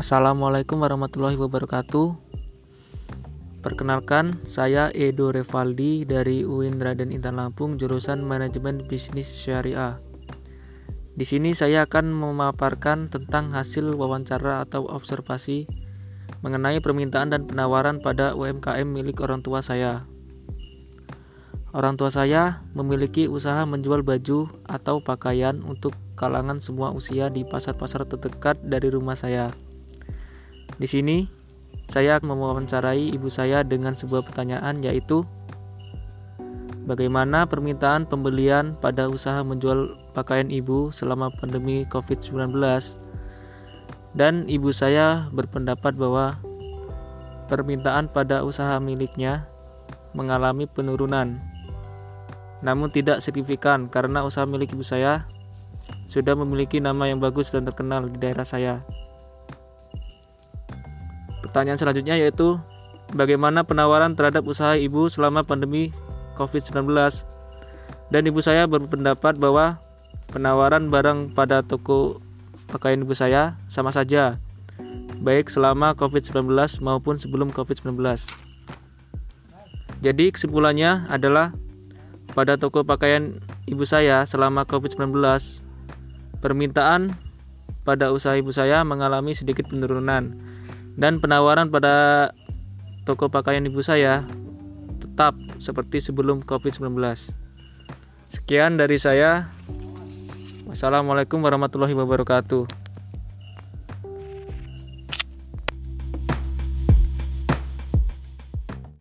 Assalamualaikum warahmatullahi wabarakatuh. Perkenalkan, saya Edo Revaldi dari UIN Raden Intan Lampung, jurusan Manajemen Bisnis Syariah. Di sini saya akan memaparkan tentang hasil wawancara atau observasi mengenai permintaan dan penawaran pada UMKM milik orang tua saya. Orang tua saya memiliki usaha menjual baju atau pakaian untuk kalangan semua usia di pasar-pasar terdekat dari rumah saya. Di sini, saya mewawancarai ibu saya dengan sebuah pertanyaan yaitu Bagaimana permintaan pembelian pada usaha menjual pakaian ibu selama pandemi COVID-19? Dan ibu saya berpendapat bahwa permintaan pada usaha miliknya mengalami penurunan. Namun tidak signifikan karena usaha milik ibu saya sudah memiliki nama yang bagus dan terkenal di daerah saya. Pertanyaan selanjutnya yaitu bagaimana penawaran terhadap usaha ibu selama pandemi COVID-19? Dan ibu saya berpendapat bahwa penawaran barang pada toko pakaian ibu saya sama saja, baik selama COVID-19 maupun sebelum COVID-19. Jadi kesimpulannya adalah pada toko pakaian ibu saya selama COVID-19, permintaan pada usaha ibu saya mengalami sedikit penurunan dan penawaran pada toko pakaian ibu saya tetap seperti sebelum COVID-19. Sekian dari saya. Wassalamualaikum warahmatullahi wabarakatuh.